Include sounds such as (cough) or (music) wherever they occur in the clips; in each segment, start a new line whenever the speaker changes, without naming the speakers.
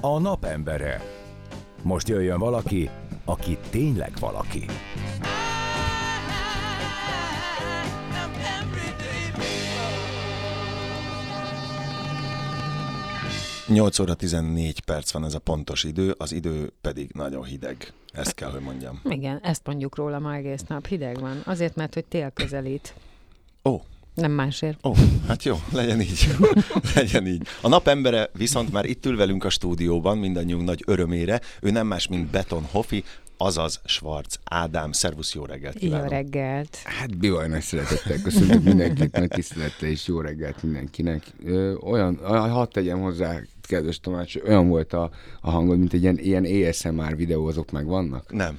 a napembere. Most jöjjön valaki, aki tényleg valaki.
8 óra 14 perc van ez a pontos idő, az idő pedig nagyon hideg. Ezt kell, hogy mondjam.
Igen, ezt mondjuk róla ma egész nap. Hideg van. Azért, mert hogy tél közelít.
Ó,
Nem másért.
Ó, hát jó, legyen így. (laughs) legyen így. A napembere viszont már itt ül velünk a stúdióban, mindannyiunk nagy örömére. Ő nem más, mint Beton Hofi, azaz Schwarz Ádám. Szervusz, jó reggelt
Jó
kívánok.
reggelt.
Hát Bivaj nagy szeretettel köszöntök mindenkit, nagy tisztelettel és jó reggelt mindenkinek. Ö, olyan, hadd tegyem hozzá, kedves Tomás, olyan volt a, a hangod, mint egy ilyen, ilyen ASMR videózok meg vannak,
Nem.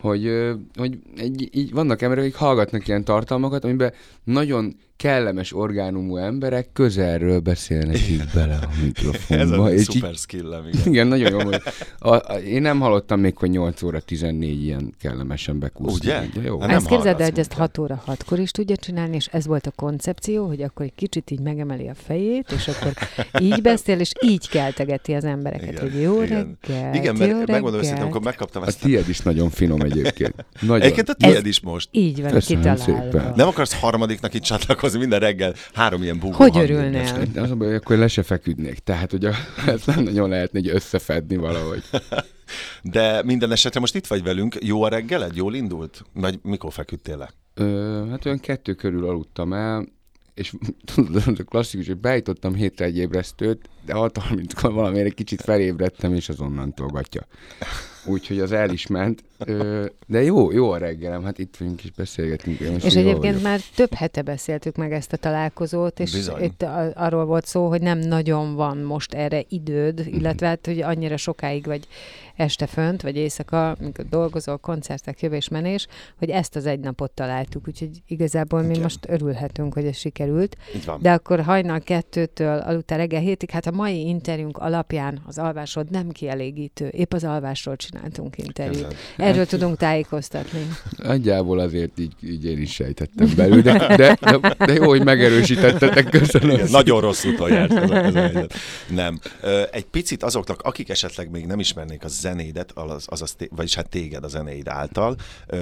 Hogy, hogy egy, így vannak emberek, akik hallgatnak ilyen tartalmakat, amiben nagyon kellemes orgánumú emberek közelről beszélnek így bele a
Ez
mikrofonba.
a
és így
szuper skillem, igen. (laughs)
igen, nagyon jó. A, a, én nem hallottam még, hogy 8 óra 14 ilyen kellemesen bekúszni.
Ugye?
Így, Jó.
Hát nem
ezt képzeld el, hogy ezt
minket.
6 óra 6-kor is tudja csinálni, és ez volt a koncepció, hogy akkor egy kicsit így megemeli a fejét, és akkor így beszél, és így keltegeti az embereket,
Igen,
hogy jó
igen.
reggelt,
Igen,
jó
mert
reggelt.
megmondom őszintén, amikor megkaptam
A
ezt.
tiéd is nagyon finom egyébként. (laughs) Nagyon.
Egyébként a tiéd is most.
Így van
Köszönöm
kitalálva.
szépen.
Nem akarsz harmadiknak itt csatlakozni minden reggel három ilyen búgó
Hogy örülnél?
az a baj, hogy akkor le se feküdnék. Tehát, hogy a, (laughs) ezt nem nagyon lehetne így összefedni valahogy. (laughs)
De minden esetre most itt vagy velünk. Jó a reggeled? Jól indult? Vagy mikor feküdtél le?
Ö, hát olyan kettő körül aludtam el, és (laughs) tudod, a klasszikus, hogy beállítottam hétre egy ébresztőt, de 6.30-kor valamiért egy kicsit felébredtem, és az onnantól gatya. Úgyhogy az el is ment. De jó, jó a reggelem, hát itt vagyunk és beszélgetünk. Én
És egyébként már több hete beszéltük meg ezt a találkozót, és
Bizony.
itt arról volt szó, hogy nem nagyon van most erre időd, illetve hát, hogy annyira sokáig vagy este fönt, vagy éjszaka, amikor dolgozol, koncertek, jövés, menés, hogy ezt az egy napot találtuk, úgyhogy igazából mi
Igen.
most örülhetünk, hogy ez sikerült.
Így van.
De akkor hajnal kettőtől aludtál reggel hétig, hát a mai interjúnk alapján az alvásod nem kielégítő. Épp az alvásról csináltunk interjút.
Képzeld.
Erről tudunk tájékoztatni.
Nagyjából azért így, így én is sejtettem belül, de, de, de, jó, hogy megerősítettetek, köszönöm.
Igen, nagyon rossz úton járt ez a, ez a helyzet. Nem. Egy picit azoknak, akik esetleg még nem ismernék a zenédet, az, azaz, vagyis hát téged a zenéid által,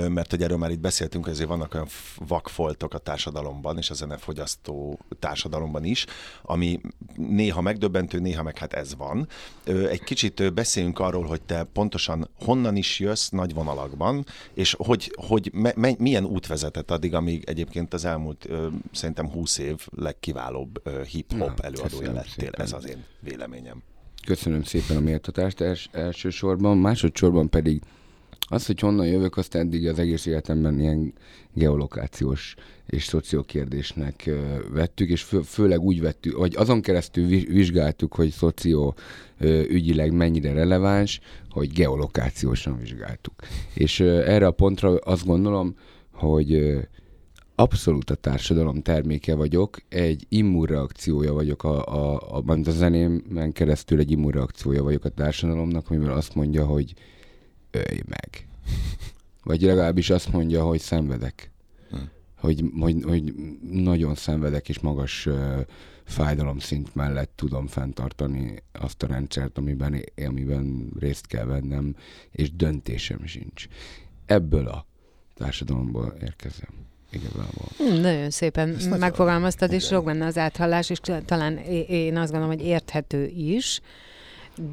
mert hogy erről már itt beszéltünk, hogy azért vannak olyan vakfoltok a társadalomban, és a zenefogyasztó társadalomban is, ami néha megdöbbentő, néha meg hát ez van. Egy kicsit beszéljünk arról, hogy te pontosan honnan is jössz nagy vonalakban, és hogy, hogy me, me, milyen út vezetett addig, amíg egyébként az elmúlt szerintem 20 év legkiválóbb hip-hop
Na,
előadója
köszönöm
lettél.
szépen.
Ez az én véleményem.
Köszönöm szépen a méltatást els, elsősorban, másodszorban pedig az, hogy honnan jövök, azt eddig az egész életemben ilyen geolokációs és szociókérdésnek ö, vettük, és fő, főleg úgy vettük, vagy azon keresztül vi- vizsgáltuk, hogy szoció ügyileg mennyire releváns, hogy geolokációsan vizsgáltuk. És erre a pontra azt gondolom, hogy abszolút a társadalom terméke vagyok, egy immunreakciója vagyok, a, a, a, a zenémen keresztül egy immunreakciója vagyok a társadalomnak, amivel azt mondja, hogy ölj meg. Vagy legalábbis azt mondja, hogy szenvedek.
Hm.
Hogy, hogy, hogy nagyon szenvedek, és magas uh, fájdalomszint mellett tudom fenntartani azt a rendszert, amiben, amiben részt kell vennem, és döntésem sincs. Ebből a társadalomból érkezem. Igazából.
Hm, Nagyon szépen
Ez nagyon-
megfogalmaztad, és sok benne az áthallás, és talán én azt gondolom, hogy érthető is,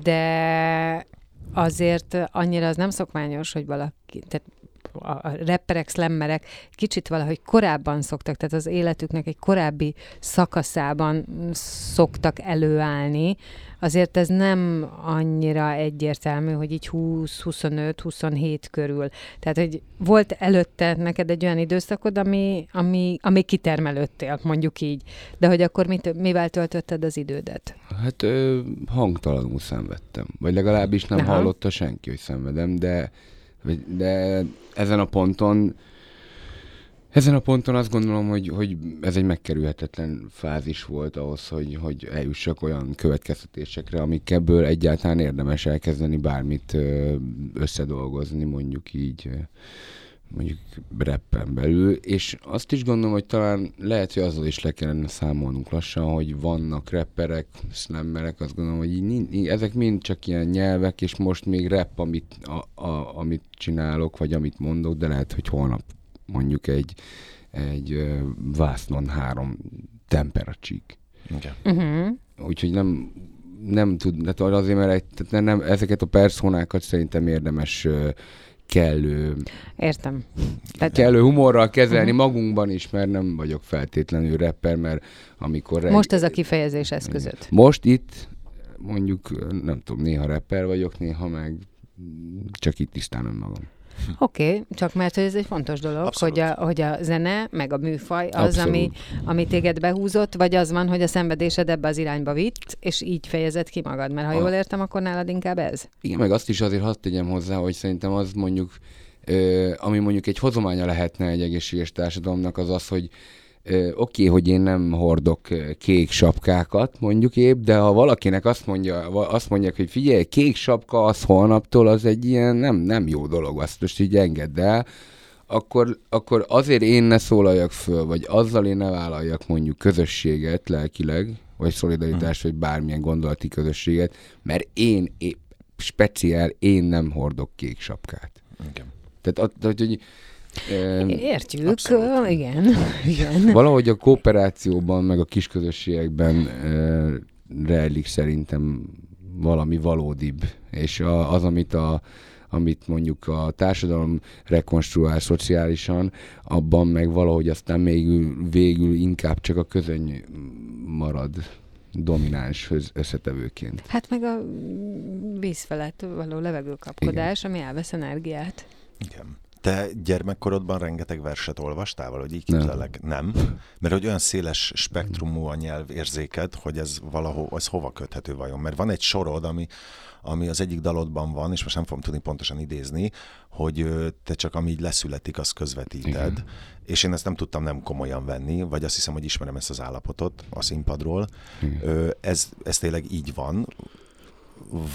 de azért annyira az nem szokványos, hogy valaki, tehát a rapperek, slammerek kicsit valahogy korábban szoktak, tehát az életüknek egy korábbi szakaszában szoktak előállni. Azért ez nem annyira egyértelmű, hogy így 20-25-27 körül. Tehát, hogy volt előtte neked egy olyan időszakod, ami, ami, ami kitermelődtél, mondjuk így. De hogy akkor mit, mivel töltötted az idődet?
Hát ö, hangtalanul szenvedtem. Vagy legalábbis nem
Aha.
Hallotta senki, hogy szenvedem, de, de ezen a ponton ezen a ponton azt gondolom, hogy, hogy ez egy megkerülhetetlen fázis volt ahhoz, hogy, hogy eljussak olyan következtetésekre, amik ebből egyáltalán érdemes elkezdeni bármit összedolgozni, mondjuk így. Mondjuk reppen belül, és azt is gondolom, hogy talán lehet, hogy azzal is le kellene számolnunk lassan, hogy vannak rapperek, slammerek, azt gondolom, hogy így, így, ezek mind csak ilyen nyelvek, és most még rap, amit, a, a, amit csinálok, vagy amit mondok, de lehet, hogy holnap mondjuk egy, egy uh, vásznon három temperacsík.
Igen.
Uh-huh.
Úgyhogy nem, nem tud, tehát azért, mert tehát nem, ezeket a personákat szerintem érdemes uh, kellő,
Értem.
Tehát, kellő humorral kezelni uh-huh. magunkban is, mert nem vagyok feltétlenül rapper, mert amikor... Reg...
Most ez a kifejezés eszközött.
Most itt mondjuk, nem tudom, néha rapper vagyok, néha meg csak itt tisztán önmagam.
Oké, okay, csak mert hogy ez egy fontos dolog, hogy a, hogy a zene, meg a műfaj az, ami, ami téged behúzott, vagy az van, hogy a szenvedésed ebbe az irányba vitt, és így fejezed ki magad, mert ha a... jól értem, akkor nálad inkább ez.
Igen, meg azt is azért hadd tegyem hozzá, hogy szerintem az mondjuk, ö, ami mondjuk egy hozománya lehetne egy egészséges társadalomnak, az az, hogy Oké, okay, hogy én nem hordok kék sapkákat, mondjuk épp, de ha valakinek azt mondja, azt mondják, hogy figyelj, kék sapka az holnaptól, az egy ilyen nem, nem jó dolog, azt most így engedd el, akkor, akkor azért én ne szólaljak föl, vagy azzal én ne vállaljak mondjuk közösséget lelkileg, vagy szolidaritást, hmm. vagy bármilyen gondolati közösséget, mert én épp, speciál, én nem hordok kék sapkát.
Igen.
Tehát, hogy, hogy
Értjük, Abszolút. igen. (laughs) igen.
Valahogy a kooperációban, meg a kisközösségekben rejlik szerintem valami valódibb, és a, az, amit a, amit mondjuk a társadalom rekonstruál szociálisan, abban meg valahogy aztán még végül inkább csak a közöny marad domináns összetevőként.
Hát meg a víz felett való levegőkapkodás, Igen. ami elvesz energiát.
Igen. Te gyermekkorodban rengeteg verset olvastál, hogy így képzelek? Nem. nem. Mert hogy olyan széles spektrumú a nyelvérzéked, hogy ez valahol, ez hova köthető vajon? Mert van egy sorod, ami, ami az egyik dalodban van, és most nem fogom tudni pontosan idézni, hogy te csak ami így leszületik, azt közvetíted, Igen. és én ezt nem tudtam nem komolyan venni, vagy azt hiszem, hogy ismerem ezt az állapotot a színpadról. Igen. Ez, ez tényleg így van,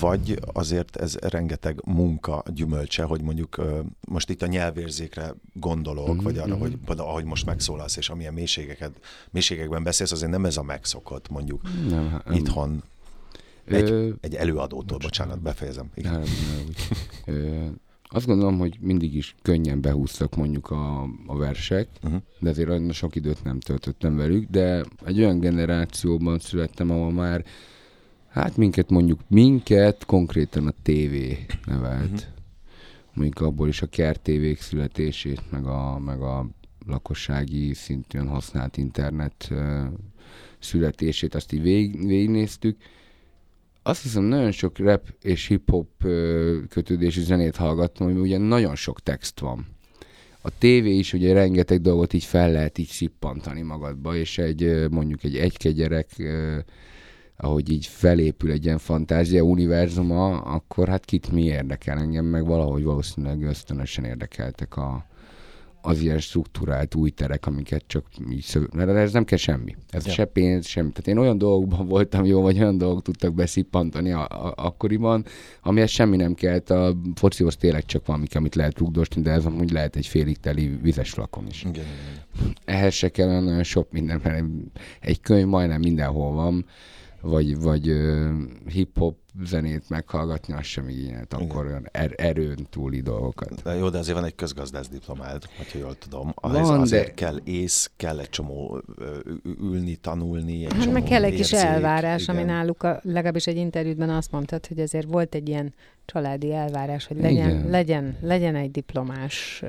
vagy azért ez rengeteg munka gyümölcse, hogy mondjuk most itt a nyelvérzékre gondolok, mm-hmm. vagy arra, mhm. hogy ahogy most megszólalsz, és amilyen mélységeket, mélységekben beszélsz, azért nem ez a megszokott mondjuk nem, nem. itthon. Egy, Ö... egy előadótól, bocsánat, befejezem. Igen. Nem,
nem, Ö, azt gondolom, hogy mindig is könnyen behúztak mondjuk a, a versek, uh-huh. de azért olyan sok időt nem töltöttem velük, de egy olyan generációban születtem, ahol már Hát minket mondjuk, minket konkrétan a TV nevelt. Uh-huh. Mondjuk abból is a kert tévék születését, meg a, meg a lakossági szintűn használt internet uh, születését, azt így vég, végignéztük. Azt hiszem, nagyon sok rap és hip-hop uh, kötődésű zenét hallgattam, hogy ugye nagyon sok text van. A tévé is ugye rengeteg dolgot így fel lehet így szippantani magadba, és egy mondjuk egy egykegyerek ahogy így felépül egy ilyen fantázia univerzuma, akkor hát kit mi érdekel engem, meg valahogy valószínűleg ösztönösen érdekeltek a, az ilyen struktúrált új terek, amiket csak így mert ez nem kell semmi. Ez ja. se pénz, semmi. Tehát én olyan dolgokban (laughs) voltam jó, vagy olyan dolgok tudtak beszippantani a, a, akkoriban, amihez semmi nem kellett. A focihoz tényleg csak valami, amit lehet rugdosni, de ez amúgy lehet egy félig teli vizes flakon is. Igen. Ehhez se kell olyan sok minden, mert egy könyv majdnem mindenhol van vagy, vagy uh, hip-hop zenét meghallgatni, az sem igényelt akkor olyan er, erőn túli dolgokat.
De jó, de azért van egy közgazdász diplomád, hogyha jól tudom. Ahhez van, azért de... kell ész, kell egy csomó ülni, tanulni, egy hát csomó
meg kell egy kis elvárás, igen. ami náluk a, legalábbis egy interjútban azt mondtad, hogy azért volt egy ilyen családi elvárás, hogy legyen, legyen, legyen egy diplomás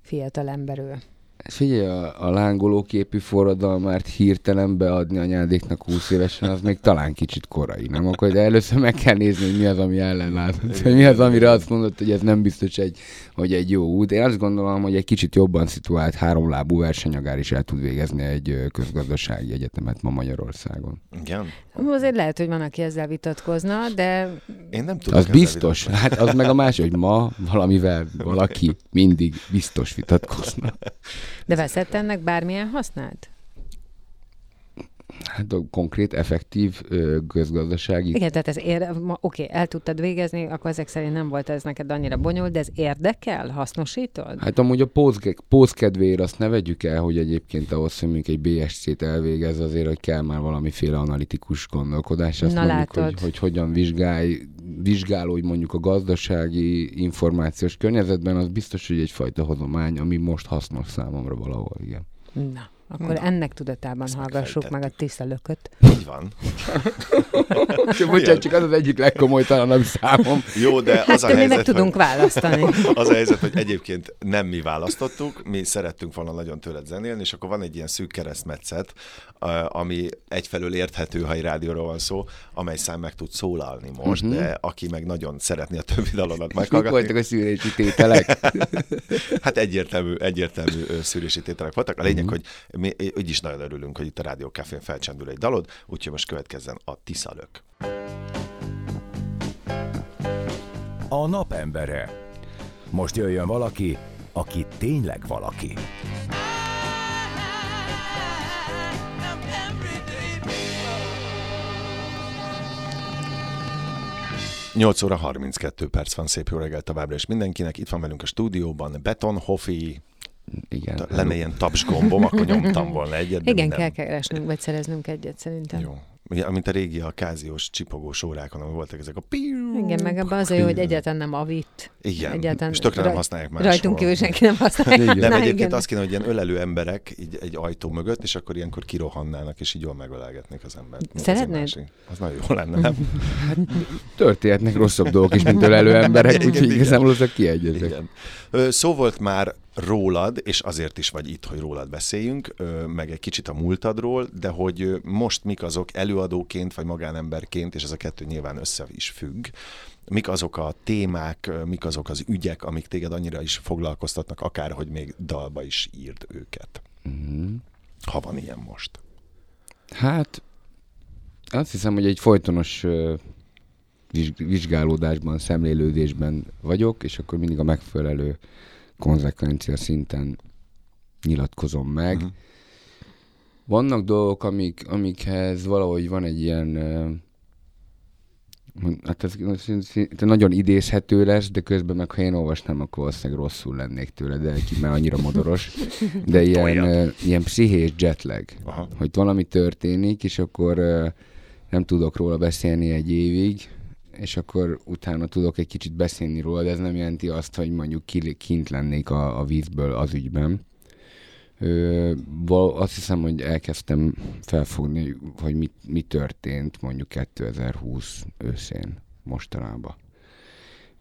fiatal ember ő.
Figyelj, a, a lángoló képű forradalmát hirtelen beadni anyádéknak 20 évesen, az még talán kicsit korai, nem? Akkor de először meg kell nézni, hogy mi az, ami ellen látott, hogy mi az, amire azt mondott, hogy ez nem biztos, egy, hogy egy jó út. Én azt gondolom, hogy egy kicsit jobban szituált háromlábú versenyagár is el tud végezni egy közgazdasági egyetemet ma Magyarországon.
Igen?
Azért lehet, hogy van, aki ezzel vitatkozna, de...
Én nem tudom.
Az biztos. Hát az meg a másik, hogy ma valamivel valaki mindig biztos vitatkozna. (laughs)
De veszett ennek bármilyen hasznát?
Hát a konkrét, effektív közgazdasági...
Igen, tehát ez ér... oké, el tudtad végezni, akkor ezek szerint nem volt ez neked annyira bonyolult, de ez érdekel? Hasznosítod?
Hát amúgy a póz, póz azt ne vegyük el, hogy egyébként ahhoz, hogy mondjuk egy BSC-t elvégez, azért, hogy kell már valamiféle analitikus gondolkodás. Azt
Na,
mondjuk,
látod.
hogy, hogy hogyan vizsgálj, vizsgálódj mondjuk a gazdasági információs környezetben, az biztos, hogy egyfajta hozomány, ami most hasznos számomra valahol, igen.
Na, akkor
Na.
ennek tudatában
Ezt
hallgassuk meg a tiszta lököt.
Így van. (laughs)
Bocsánat, csak az az egyik legkomolytalanabb számom.
Jó, de az a
Hát mi meg
helyzet,
tudunk
hogy,
választani. (laughs)
az a helyzet, hogy egyébként nem mi választottuk, mi szerettünk volna nagyon tőled zenélni, és akkor van egy ilyen szűk keresztmetszet, a- ami egyfelől érthető, ha egy rádióról van szó, amely szám meg tud szólalni most,
Mhm.
de aki meg nagyon szeretné a többi dalodat
Mik
meghallgatni,
voltak a szűrési tételek? (laughs)
Hát egyértelmű, egyértelmű szűrési tételek voltak. A lényeg,
Mhm.
hogy mi így is nagyon örülünk, hogy itt a Rádió Cafén felcsendül egy dalod, úgyhogy most következzen a Tiszalök.
A napembere. Most jöjjön valaki, aki tényleg valaki.
Nyolc 8 óra 32 perc van, szép jó reggelt továbbra is mindenkinek. Itt van velünk a stúdióban Beton Hofi,
Igen.
Lenne ilyen taps gombom, akkor nyomtam volna egyet.
Igen,
nem.
kell keresnünk, vagy szereznünk egyet szerintem.
Jó. Ugye, mint a régi a káziós csipogós órákon, ahol voltak ezek a piu.
Igen, meg abban az hogy egyáltalán nem avít.
Igen,
egyáltalán
és tökre nem használják máshol.
Rajtunk kívül senki nem használja.
Nem,
Na,
egyébként
igen.
azt kéne, hogy ilyen ölelő emberek így egy ajtó mögött, és akkor ilyenkor kirohannának, és így jól megölelgetnék az embert.
Szeretnéd?
másik. Az nagyon jó lenne, nem?
Történhetnek rosszabb dolgok is, mint ölelő emberek, úgyhogy igazából azok kiegyezek.
Szó volt már rólad, és azért is vagy itt, hogy rólad beszéljünk, meg egy kicsit a múltadról, de hogy most mik azok előadóként, vagy magánemberként, és ez a kettő nyilván össze is függ, mik azok a témák, mik azok az ügyek, amik téged annyira is foglalkoztatnak, akár hogy még dalba is írd őket.
Mhm.
Ha van ilyen most.
Hát, azt hiszem, hogy egy folytonos vizsgálódásban, szemlélődésben vagyok, és akkor mindig a megfelelő konzekvencia szinten nyilatkozom meg.
Mhm.
Vannak dolgok, amik, amikhez valahogy van egy ilyen, hát ez nagyon idézhető lesz, de közben meg ha én olvasnám, akkor valószínűleg rosszul lennék tőle, de ki már annyira modoros. De (laughs) ilyen, ilyen pszichés jetlag
Aha.
hogy valami történik, és akkor nem tudok róla beszélni egy évig, és akkor utána tudok egy kicsit beszélni róla, de ez nem jelenti azt, hogy mondjuk ki- kint lennék a, a vízből az ügyben. Ö, azt hiszem, hogy elkezdtem felfogni, hogy mi, mi történt mondjuk 2020 őszén mostanában.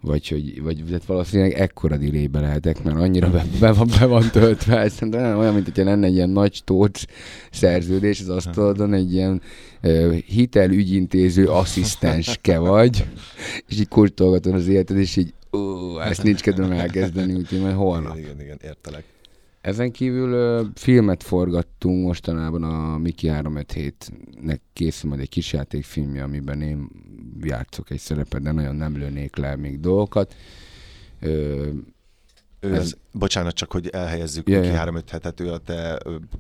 Vagy, hogy, vagy hát valószínűleg ekkora dilébe lehetek, mert annyira be, be, van, be van töltve, szerintem nem olyan, mint hogyha lenne egy ilyen nagy tócs szerződés az asztalodon, egy ilyen ö, hitelügyintéző asszisztenske vagy, és így kurtolgatod az életed, és így ó, ezt nincs kedvem elkezdeni, úgyhogy majd holnap.
Igen, igen, igen, értelek.
Ezen kívül ö, filmet forgattunk mostanában a Miki 357-nek készül majd egy kisjátékfilmje, amiben én játszok egy szerepet, de nagyon nem lőnék le még dolgokat. Ö,
Ő
Ez-.
Bocsánat, csak hogy elhelyezzük yeah, ki három öt hetet, ő a te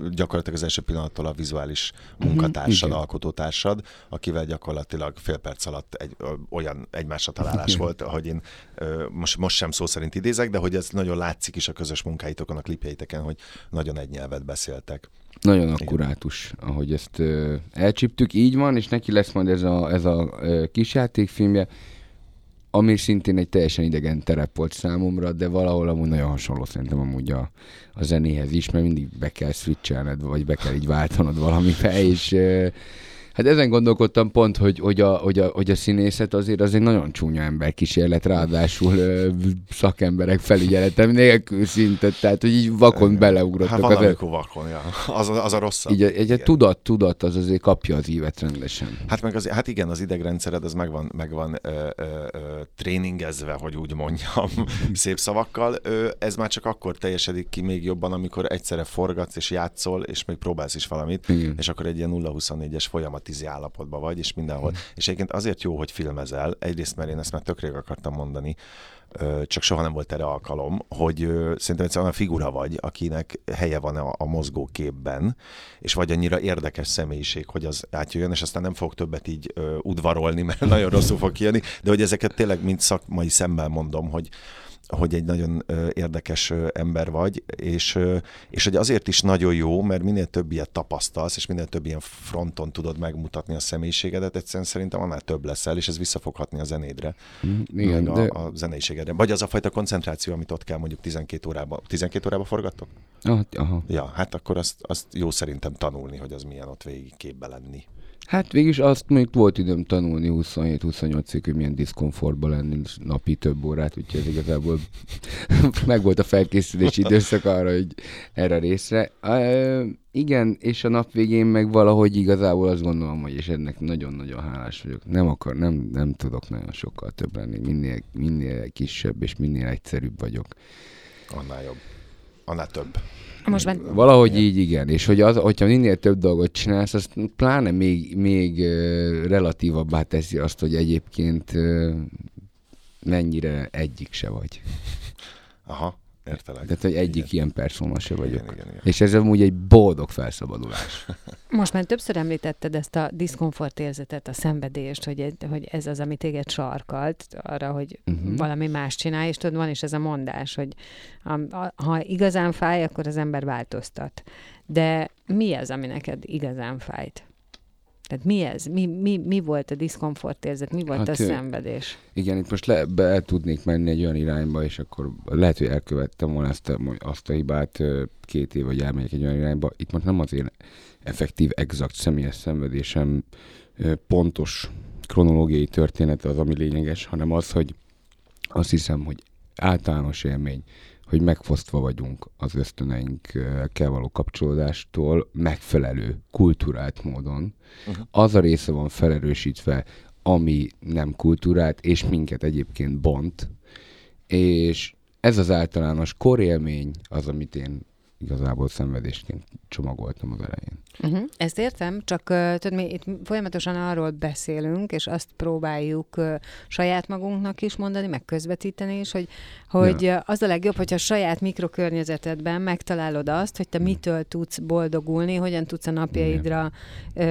gyakorlatilag az első pillanattól a vizuális munkatársad,
igen.
alkotótársad, akivel gyakorlatilag fél perc alatt egy, olyan egymásra találás volt, hogy én most, most sem szó szerint idézek, de hogy ez nagyon látszik is a közös munkáitokon, a klipjeiteken, hogy nagyon egy nyelvet beszéltek.
Nagyon akkurátus, ahogy ezt ö, elcsíptük, így van, és neki lesz majd ez a, ez a ö, kisjátékfilmje, ami szintén egy teljesen idegen terep volt számomra, de valahol amúgy nagyon hasonló szerintem amúgy a, a zenéhez is, mert mindig be kell switchelned, vagy be kell így váltanod valamibe, és Hát ezen gondolkodtam pont, hogy, hogy, a, hogy, a, hogy a színészet azért az egy nagyon csúnya ember kísérlet, ráadásul ö, szakemberek felügyeletem nélkül szinte, tehát hogy így vakon beleugrottak.
Hát van,
az-
amikor vakon, ja. az, a- az a rosszabb.
így egy, tudat, tudat az azért kapja az ívet rendesen.
Hát, meg az, hát igen, az idegrendszered az megvan, megvan ö, ö, ö, tréningezve, hogy úgy mondjam, (laughs) szép szavakkal. Ö, ez már csak akkor teljesedik ki még jobban, amikor egyszerre forgatsz és játszol, és még próbálsz is valamit,
Igen.
és akkor egy ilyen 0-24-es folyamat tizé állapotban vagy, és mindenhol. És egyébként azért jó, hogy filmezel, egyrészt, mert én ezt már tökre akartam mondani, csak soha nem volt erre alkalom, hogy szerintem egyszerűen olyan figura vagy, akinek helye van a, a mozgóképben, és vagy annyira érdekes személyiség, hogy az átjöjjön, és aztán nem fog többet így udvarolni, mert (laughs) nagyon rosszul fog kijönni, de hogy ezeket tényleg mind szakmai szemmel mondom, hogy, hogy egy nagyon érdekes ember vagy, és, és hogy azért is nagyon jó, mert minél több ilyet tapasztalsz, és minél több ilyen fronton tudod megmutatni a személyiségedet, egyszerűen szerintem annál több leszel, és ez vissza fog hatni a zenédre,
Mm, Igen,
meg
de
a, a zeneiségedre. Vagy az a fajta koncentráció, amit ott kell mondjuk 12 órában. 12 órában forgattok?
aha, aha.
Ja, hát akkor azt, azt jó szerintem tanulni, hogy az milyen ott végig képbe lenni.
Hát végülis azt még volt időm tanulni 27-28 ig hogy milyen diszkomfortba lenni napi több órát, úgyhogy igazából (laughs) meg volt a felkészülési időszak arra, hogy erre a részre. Uh, igen, és a nap végén meg valahogy igazából azt gondolom, hogy és ennek nagyon-nagyon hálás vagyok. Nem akar, nem, nem tudok nagyon sokkal több lenni. Minél, minél kisebb és minél egyszerűbb vagyok.
Annál jobb. Annál több.
Most már
Valahogy így igen, és hogy az, hogyha minél több dolgot csinálsz, az pláne még, még relatívabbá teszi azt, hogy egyébként mennyire egyik se vagy.
Aha, értelek.
Tehát, hogy egyik
Igen.
ilyen persona se vagyok.
Igen, igen, igen.
És ez amúgy egy boldog felszabadulás. (laughs)
Most már többször említetted ezt a diszkomfort érzetet, a szenvedést, hogy, hogy ez az, ami téged sarkalt arra, hogy uh-huh. valami más csinálj, és tudod, van is ez a mondás, hogy a, a, ha igazán fáj, akkor az ember változtat. De mi az, ami neked igazán fájt? Tehát mi ez? Mi, mi, mi volt a diszkomfort érzet? Mi volt
Hát,
a szenvedés?
Igen, itt most le, be tudnék menni egy olyan irányba, és akkor lehet, hogy elkövettem volna ezt a, azt a hibát két év, hogy elmegyek egy olyan irányba. Itt most nem az én effektív, exakt személyes szenvedésem pontos kronológiai története az, ami lényeges, hanem az, hogy azt hiszem, hogy általános élmény, hogy megfosztva vagyunk az ösztöneinkkel való kapcsolódástól megfelelő, kulturált módon.
Uh-huh.
Az a része van felerősítve, ami nem kultúrát, és minket egyébként bont, és ez az általános korélmény az, amit én igazából szenvedésként csomagoltam az elején.
Uh-huh. Ezt értem, csak uh, tudod, mi itt folyamatosan arról beszélünk, és azt próbáljuk uh, saját magunknak is mondani, meg közvetíteni is, hogy, hogy uh, az a legjobb, hogyha a saját mikrokörnyezetedben megtalálod azt, hogy te mitől tudsz boldogulni, hogyan tudsz a napjaidra uh,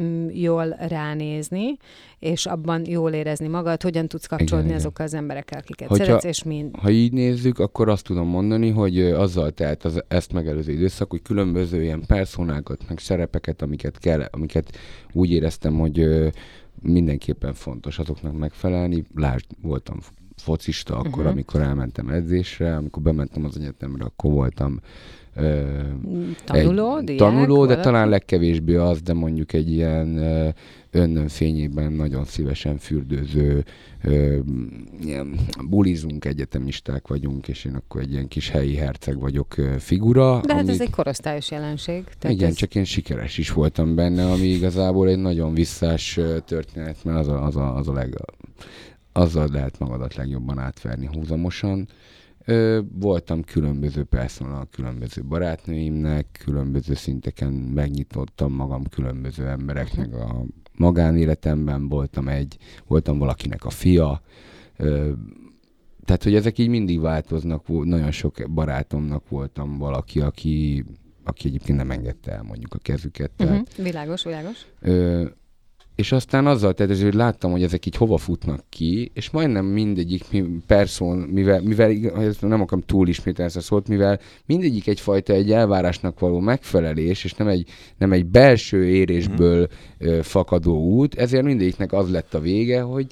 mm, jól ránézni, és abban jól érezni magad, hogyan tudsz kapcsolódni
Igen, igen.
azokkal az emberekkel, akiket
Hogyha-
szeretsz, és mind.
Ha így nézzük, akkor azt tudom mondani, hogy ö, azzal telt az, ezt megelőző időszak, hogy különböző ilyen personákat, meg szerepeket, amiket kell, amiket úgy éreztem, hogy mindenképpen fontos azoknak megfelelni. Lásd, voltam focista akkor, uh-huh. amikor elmentem edzésre, amikor bementem az egyetemre, akkor voltam ö,
Tanuló,
egy
diák,
tanuló, de
valaki?
talán legkevésbé az, de mondjuk egy ilyen önnön fényében nagyon szívesen fürdőző, ö, ilyen bulizunk, egyetemisták vagyunk, és én akkor egy ilyen kis helyi herceg vagyok figura.
De hát ez
amit-
egy korosztályos jelenség. Tehát
igen,
ez...
csak én sikeres is voltam benne, ami igazából egy nagyon visszás történet, mert az a, az a, az a leg, azzal lehet magadat legjobban átverni húzamosan. Ö, voltam különböző personal, különböző barátnőimnek, különböző szinteken megnyitottam magam különböző embereknek a magánéletemben, voltam egy, voltam valakinek a fia, tehát, hogy ezek így mindig változnak, nagyon sok barátomnak voltam valaki, aki, aki egyébként nem engedte el mondjuk a kezüket. Tehát,
Uh-huh. Világos, világos.
Ö, és aztán azzal tehát, hogy láttam, hogy ezek így hova futnak ki, és majdnem mindegyik mi- person, mivel, mivel nem akarom túl ismételni ezt a szót, mivel mindegyik egyfajta egy elvárásnak való megfelelés, és nem egy, nem egy belső érésből ö, fakadó út, ezért mindegyiknek az lett a vége, hogy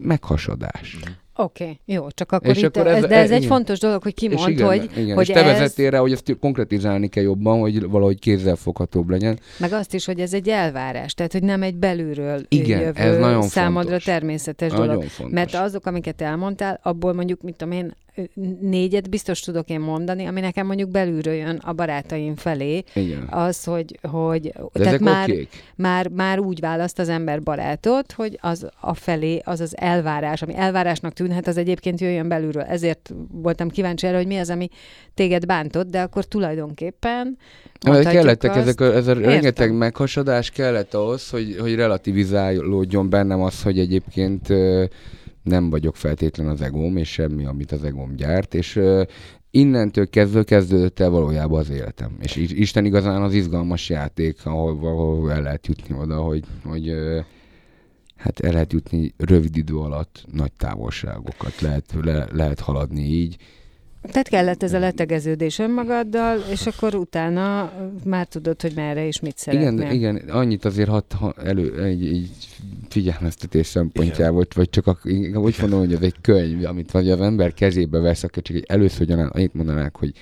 meghasadás.
Oké, okay, jó, csak akkor
És
itt,
akkor
ez,
ez-
de ez
e-
egy
igen.
fontos dolog, hogy
és
kimond,
igen,
hogy,
igen,
hogy
és te
ez,
rá, hogy ezt konkretizálni kell jobban, hogy valahogy kézzelfoghatóbb legyen.
meg azt is, hogy ez egy elvárás, tehát hogy nem egy belülről
Igen,
jövő
ez nagyon
számodra
fontos.
természetes
Nagyon
dolog.
fontos.
Mert azok, amiket elmondtál, abból mondjuk, mit tudom én, négyet biztos tudok én mondani, ami nekem mondjuk belülről jön a barátaim felé.
Igen.
Az, hogy, hogy
De
tehát már,
okék.
már, már úgy választ az ember barátot, hogy az a felé, az az elvárás, ami elvárásnak tűnhet, az egyébként jöjjön belülről. Ezért voltam kíváncsi erre, hogy mi az, ami téged bántott, de akkor tulajdonképpen
kellettek
azt-
ezek a, ez a rengeteg meghasadás kellett ahhoz, hogy, hogy relativizálódjon bennem az, hogy egyébként nem vagyok feltétlen az egóm, és semmi, amit az egóm gyárt, és innentől kezdve kezdődött el valójában az életem. És Isten igazán az izgalmas játék, ahol, ahol el lehet jutni oda, hogy, hogy hát el lehet jutni rövid idő alatt nagy távolságokat, lehet, le, lehet haladni így.
Tehát kellett ez a letegeződés önmagaddal, és akkor utána már tudod, hogy merre és mit szeretnél.
Igen, igen, annyit azért hat, ha elő, egy, egy figyelmeztetés szempontjából, vagy csak a, úgy mondom, hogy ez egy könyv, amit vagy az ember kezébe vesz, akkor csak egy először gyanán, annyit mondanák, hogy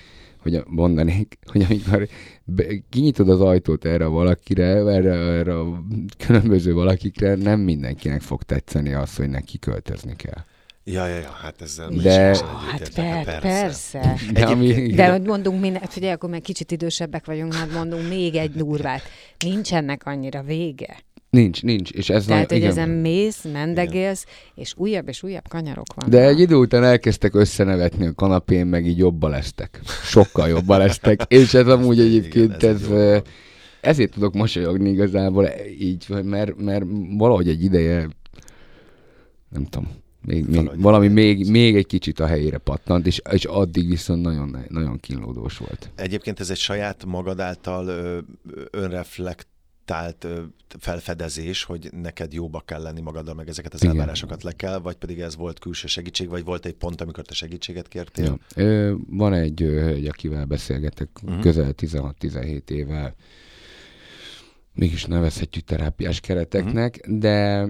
hogy mondanék, hogy amikor be, kinyitod az ajtót erre a valakire, erre, erre a különböző valakikre, nem mindenkinek fog tetszeni az, hogy neki költözni kell.
Ja, ja, ja, hát ezzel
De-
teljesen
Hát
egyetértek,
per, persze.
De ami,
De hogy mondunk minden, figyelj, akkor meg kicsit idősebbek vagyunk, hát mondunk még egy durvát. Nincs ennek annyira vége.
nincs, nincs, és ez
Tehát, hogy
igen.
ezen mész, mendegélsz, és újabb és újabb kanyarok vannak.
De egy idő után elkezdtek összenevetni a kanapén, meg így jobba lesztek. Sokkal jobba lesztek. És ez amúgy
Igen,
egyébként,
ez
ez,
egy
ez
dolog.
ezért tudok mosolyogni igazából így, mert, mert valahogy egy ideje, nem tudom, még, még, valami még, még egy kicsit a helyére pattant, és, és addig viszont nagyon, nagyon kínlódós volt.
Egyébként ez egy saját magad által ö, önreflektált ö, felfedezés, hogy neked jóba kell lenni magaddal, meg ezeket az
Igen.
elvárásokat le kell, vagy pedig ez volt külső segítség, vagy volt egy pont, amikor te segítséget kértél?
Ja. Ö, van egy hölgy, akivel beszélgetek uh-huh. közel 16-17 éve, mégis nevezhetjük terápiás kereteknek, uh-huh. de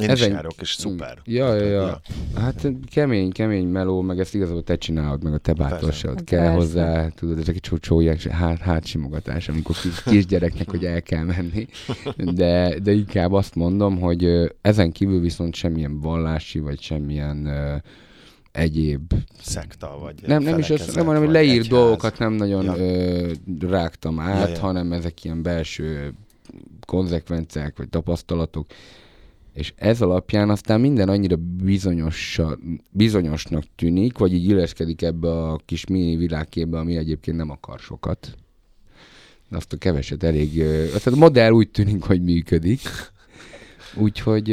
Én
Ez
is
egy-
járok, és szuper.
Ja, ja, ja. Hát kemény, kemény meló, meg ezt igazából te csinálod, meg a te bátorságod kell
Persze.
hozzá, tudod, ezek egy csócsóják, hát, hátsimogatás, amikor kis, kisgyereknek, hogy el kell menni. De, de inkább azt mondom, hogy ezen kívül viszont semmilyen vallási, vagy semmilyen ö, egyéb
Szekta, vagy
nem, nem is azt nem, hanem, hogy leír
egyház.
dolgokat nem nagyon
Ja.
ö, rágtam át,
Ja, ja.
hanem ezek ilyen belső konzekvenciák vagy tapasztalatok. És ez alapján aztán minden annyira bizonyos, bizonyosnak tűnik, vagy így illeszkedik ebbe a kis mini világképbe, ami egyébként nem akar sokat. Azt a keveset elég... Tehát a modell úgy tűnik, hogy működik. Úgyhogy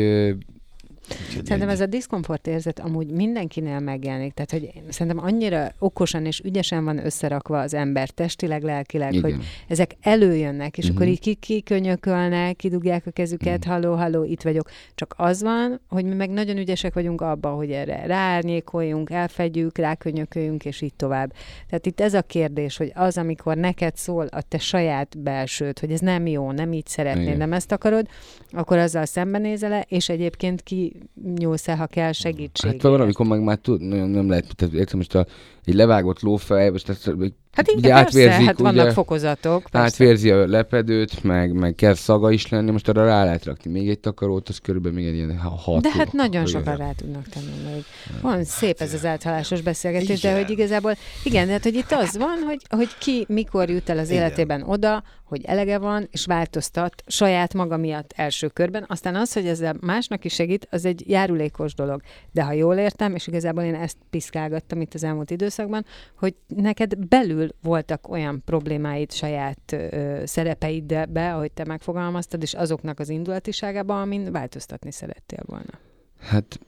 Úgyhogy
Szerintem ez a diszkomfort érzet amúgy mindenkinél megjelenik. Tehát, hogy szerintem annyira okosan és ügyesen van összerakva az ember testileg, lelkileg, hogy
igen.
ezek előjönnek, és
Mhm.
akkor így ki- kikönyökölnek, kidugják a kezüket, halló, halló, itt vagyok. Csak az van, hogy mi meg nagyon ügyesek vagyunk abban, hogy erre ráárnyékoljunk, elfedjük, rákönyököljünk, és így tovább. Tehát itt ez a kérdés, hogy az, amikor neked szól a te saját belsőd, hogy ez nem jó, nem így szeretnéd,
Igen.
nem ezt akarod, akkor azzal szembenézel és egyébként ki nyúlsz ha kell segítséget.
Hát valamikor meg már tud, nem, nem lehet, tehát értem, most a, egy levágott lófej, most ezt,
Hát
ugye
igen, persze,
átvérzik,
hát vannak
ugye,
fokozatok. Persze.
átvérzi a lepedőt, meg, meg kezd szaga is lenni, most arra rá lehet rakni még egy takarót, az körülbelül még egy ilyen ha- hat.
De hát nagyon
Igen.
sokan rá tudnak tenni még. Van szép ez az áthalásos beszélgetés, de hogy igazából, igen, hát, hogy itt az van, hogy, hogy ki mikor jut el az
Igen.
életében oda, hogy elege van, és változtat saját maga miatt első körben. Aztán az, hogy ezzel másnak is segít, az egy járulékos dolog. De ha jól értem, és igazából én ezt piszkálgattam itt az elmúlt időszakban, hogy neked belül voltak olyan problémáid saját ö, szerepeidbe, ahogy te megfogalmaztad, és azoknak az indulatiságában, amin változtatni szerettél volna.
Hát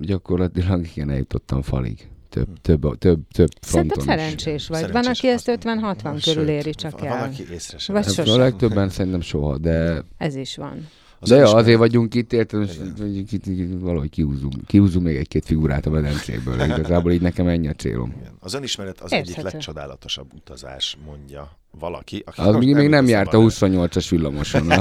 gyakorlatilag igen, eljutottam falig. Több, több, több, több
Szerinted
fronton is.
szerencsés vagy.
Szerencsés
van, aki ezt
azt mondom.
50-60
Sőt,
körül éri csak
van,
el.
Van, aki észre sem
Vagy.
Hát
sosem.
a legtöbben szerintem soha, de,
Ez is van.
Az
de ja,
önismeret-
azért vagyunk itt, érted, most itt- itt valahogy kihúzunk, kihúzunk még egy-két figurát a medencéből. Igazából így nekem ennyi a célom.
Igen. Az önismeret az egyik
Érthető.
legcsodálatosabb utazás, mondja valaki. Aki
Az még, még nem járt a 28-as villamoson. (laughs)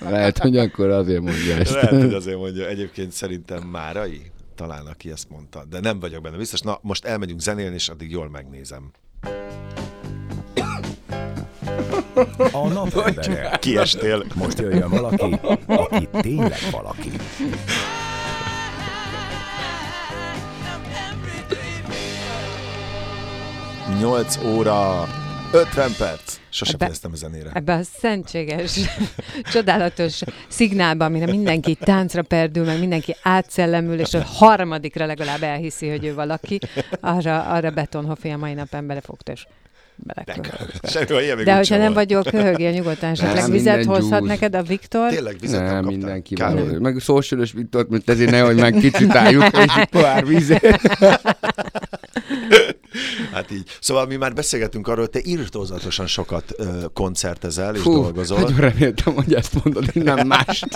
Lehet, hogy akkor azért mondja ezt.
Lehet, hogy azért mondja. Egyébként szerintem Márai, talán aki ezt mondta, de nem vagyok benne biztos. Na, most elmegyünk zenélni, és addig jól megnézem.
A napembere.
Kiestél.
Most jöjjön valaki, aki tényleg valaki.
8 óra 50 perc. Sose
Ebbe-
a zenére.
Ebbe a szentséges, csodálatos szignálba, amire mindenki táncra perdül, meg mindenki átszellemül, és a harmadikra legalább elhiszi, hogy ő valaki, arra, arra Betonhoffi a mai napon belefogta, és
még
De hogyha nem vagyok, köhögjél nyugodtan, esetleg vizet hozhat neked a Viktor.
Tényleg vizet nem,
Nem, mindenki. Meg szósülös Viktort, mint ezért nehogy meg kicitáljuk egy (laughs) pár vizet. (laughs)
Hát így. Szóval mi már beszélgetünk arról, hogy te írtózatosan sokat ö, koncertezel és
Fú,
dolgozol.
nagyon reméltem, hogy ezt mondod, nem (laughs) mást.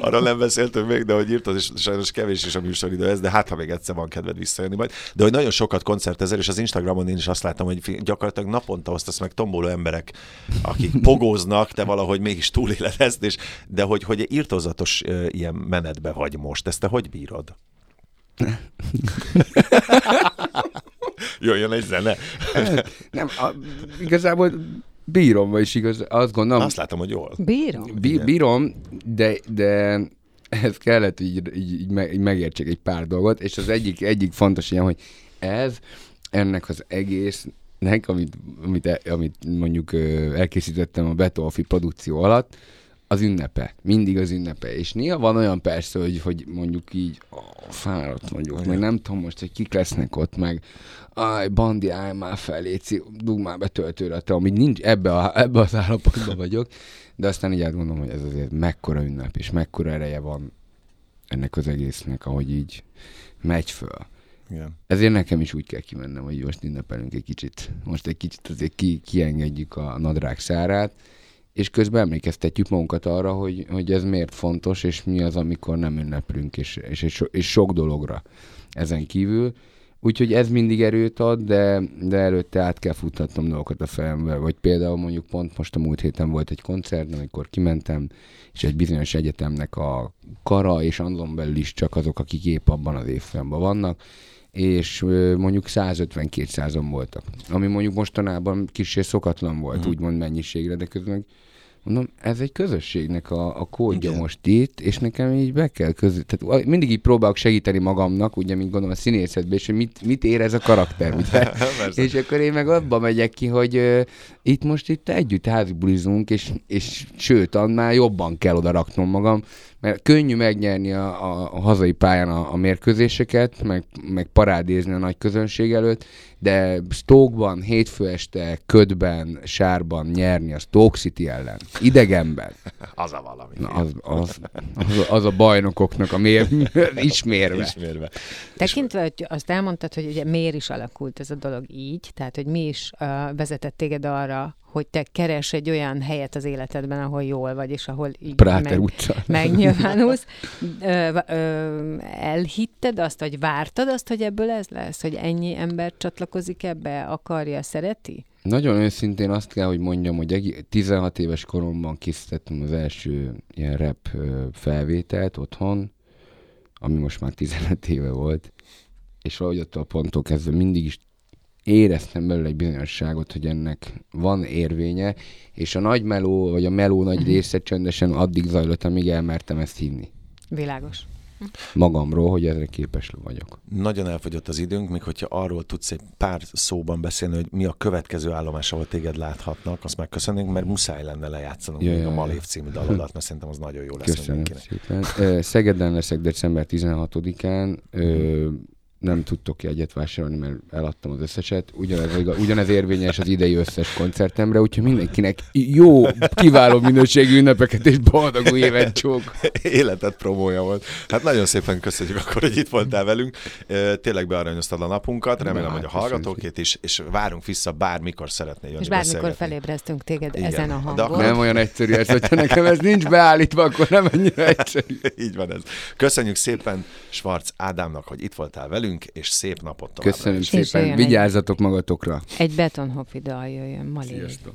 Arról nem beszéltünk még, de hogy írtad, és sajnos kevés is a műsoridő ez, de hát ha még egyszer van kedved visszajönni majd. De hogy nagyon sokat koncertezel, és az Instagramon én is azt látom, hogy gyakorlatilag naponta osztasz meg tomboló emberek, akik (laughs) pogóznak, te valahogy mégis túléled ezt, és, de hogy, hogy írtózatos ö, ilyen menetbe vagy most, ezt te hogy bírod? (laughs) Jöjjön egy zene.
Nem, a, igazából bírom, vagyis igaz, azt gondolom,
Azt látom, hogy jól.
Bírom.
Bí- bírom, de, de ez kellett így, így, így, meg, így megértsek egy pár dolgot, és az egyik, egyik fontos ilyen, hogy ez ennek az egésznek, amit, amit, e- amit mondjuk elkészítettem a Betolfi produkció alatt, az ünnepe. Mindig az ünnepe. És néha van olyan persze, hogy, hogy mondjuk így ó, fáradt vagyok, meg nem tudom most, hogy kik lesznek ott, meg Aj, Bandi, állj már fel, Léci, dugd már be töltőre, te amíg nincs, ebbe, a, ebbe az állapotban vagyok, de aztán így átgondolom, hogy ez azért mekkora ünnep, és mekkora ereje van ennek az egésznek, ahogy így megy föl.
Igen.
Ezért nekem is úgy kell kimennem, hogy most ünnepelünk egy kicsit. Most egy kicsit azért ki, kiengedjük a nadrág szárát, és közben emlékeztetjük magunkat arra, hogy, hogy ez miért fontos, és mi az, amikor nem ünneplünk, és, és, és, és sok dologra ezen kívül. Úgyhogy ez mindig erőt ad, de, de előtte át kell futtatnom dolgokat a fejembe. Vagy például mondjuk pont most a múlt héten volt egy koncert, amikor kimentem, és egy bizonyos egyetemnek a kara, és azon belül is csak azok, akik épp abban az évfolyamban vannak, és mondjuk 150-200-on voltak. Ami mondjuk mostanában kicsi szokatlan volt, mm. úgymond mennyiségre, de közben mondom, ez egy közösségnek a, a kódja
Igen.
most itt, és nekem így be kell között. Tehát mindig így próbálok segíteni magamnak, ugye, mint gondolom a színészetben, és hogy mit, mit ér ez a karakter. Ugye? (laughs) És akkor én meg abba megyek ki, hogy itt most itt együtt házibulizunk, és, és sőt, annál jobban kell oda raknom magam, mert könnyű megnyerni a, a, a hazai pályán a, a mérkőzéseket, meg, meg parádézni a nagy közönség előtt, de Stoke-ban, hétfő este, ködben, sárban nyerni a Stoke City ellen, idegenben, (laughs)
Az a valami.
na az, az, az, az a bajnokoknak a mér, (laughs) ismérve.
Ismérve.
Tekintve, hogy azt elmondtad, hogy ugye miért is alakult ez a dolog így, tehát hogy mi is uh, vezetett téged arra, hogy te keres egy olyan helyet az életedben, ahol jól vagy, és ahol így
Práter
meg,
utca.
megnyilvánulsz. (laughs) Ö, ö, elhitted azt, vagy vártad azt, hogy ebből ez lesz, hogy ennyi ember csatlakozik ebbe, akarja, szereti?
Nagyon őszintén azt kell, hogy mondjam, hogy egi- 16 éves koromban készítettem az első ilyen rap felvételt otthon, ami most már 15 éve volt, és valahogy attól a ponttól kezdve mindig is éreztem belőle egy bizonyosságot, hogy ennek van érvénye, és a nagy meló, vagy a meló nagy része csöndesen addig zajlott, amíg elmertem ezt hinni
Világos.
magamról, hogy ezre képes vagyok.
Nagyon elfogyott az időnk, még hogyha arról tudsz egy pár szóban beszélni, hogy mi a következő állomás, ahol téged láthatnak, azt megköszönnénk, mert muszáj lenne lejátszanunk
Ja,
még
ja,
a. Malév című dalodat, mert szerintem az nagyon jó lesz
Köszönöm
mindenkinek.
szépen. Szegeden leszek december 16-án. Nem tudtok jegyet vásárolni, mert eladtam az összeset. Ugyanez, ugyanez érvényes az idei összes koncertemre, úgyhogy mindenkinek jó, kiváló minőségű ünnepeket és boldog új évet csók.
Életed promója volt. Hát nagyon szépen köszönjük akkor, hogy itt voltál velünk. Tényleg bearanyoztad a napunkat, remélem,
Na,
hogy a hallgatókét is, és várunk vissza bármikor szeretnél jönni
És bármikor felébreztünk téged
Igen.
ezen a hangon.
Nem olyan egyszerű ez, hogyha nekem ez nincs beállítva, akkor nem annyira egyszerű. (laughs)
Így van ez. Köszönjük szépen Schwarz Ádámnak, hogy itt voltál velünk, és szép napot továbbra
Köszönöm szépen. Vigyázzatok magatokra.
Egy betonhofi dal jöjjön, Malé.
Sziasztok.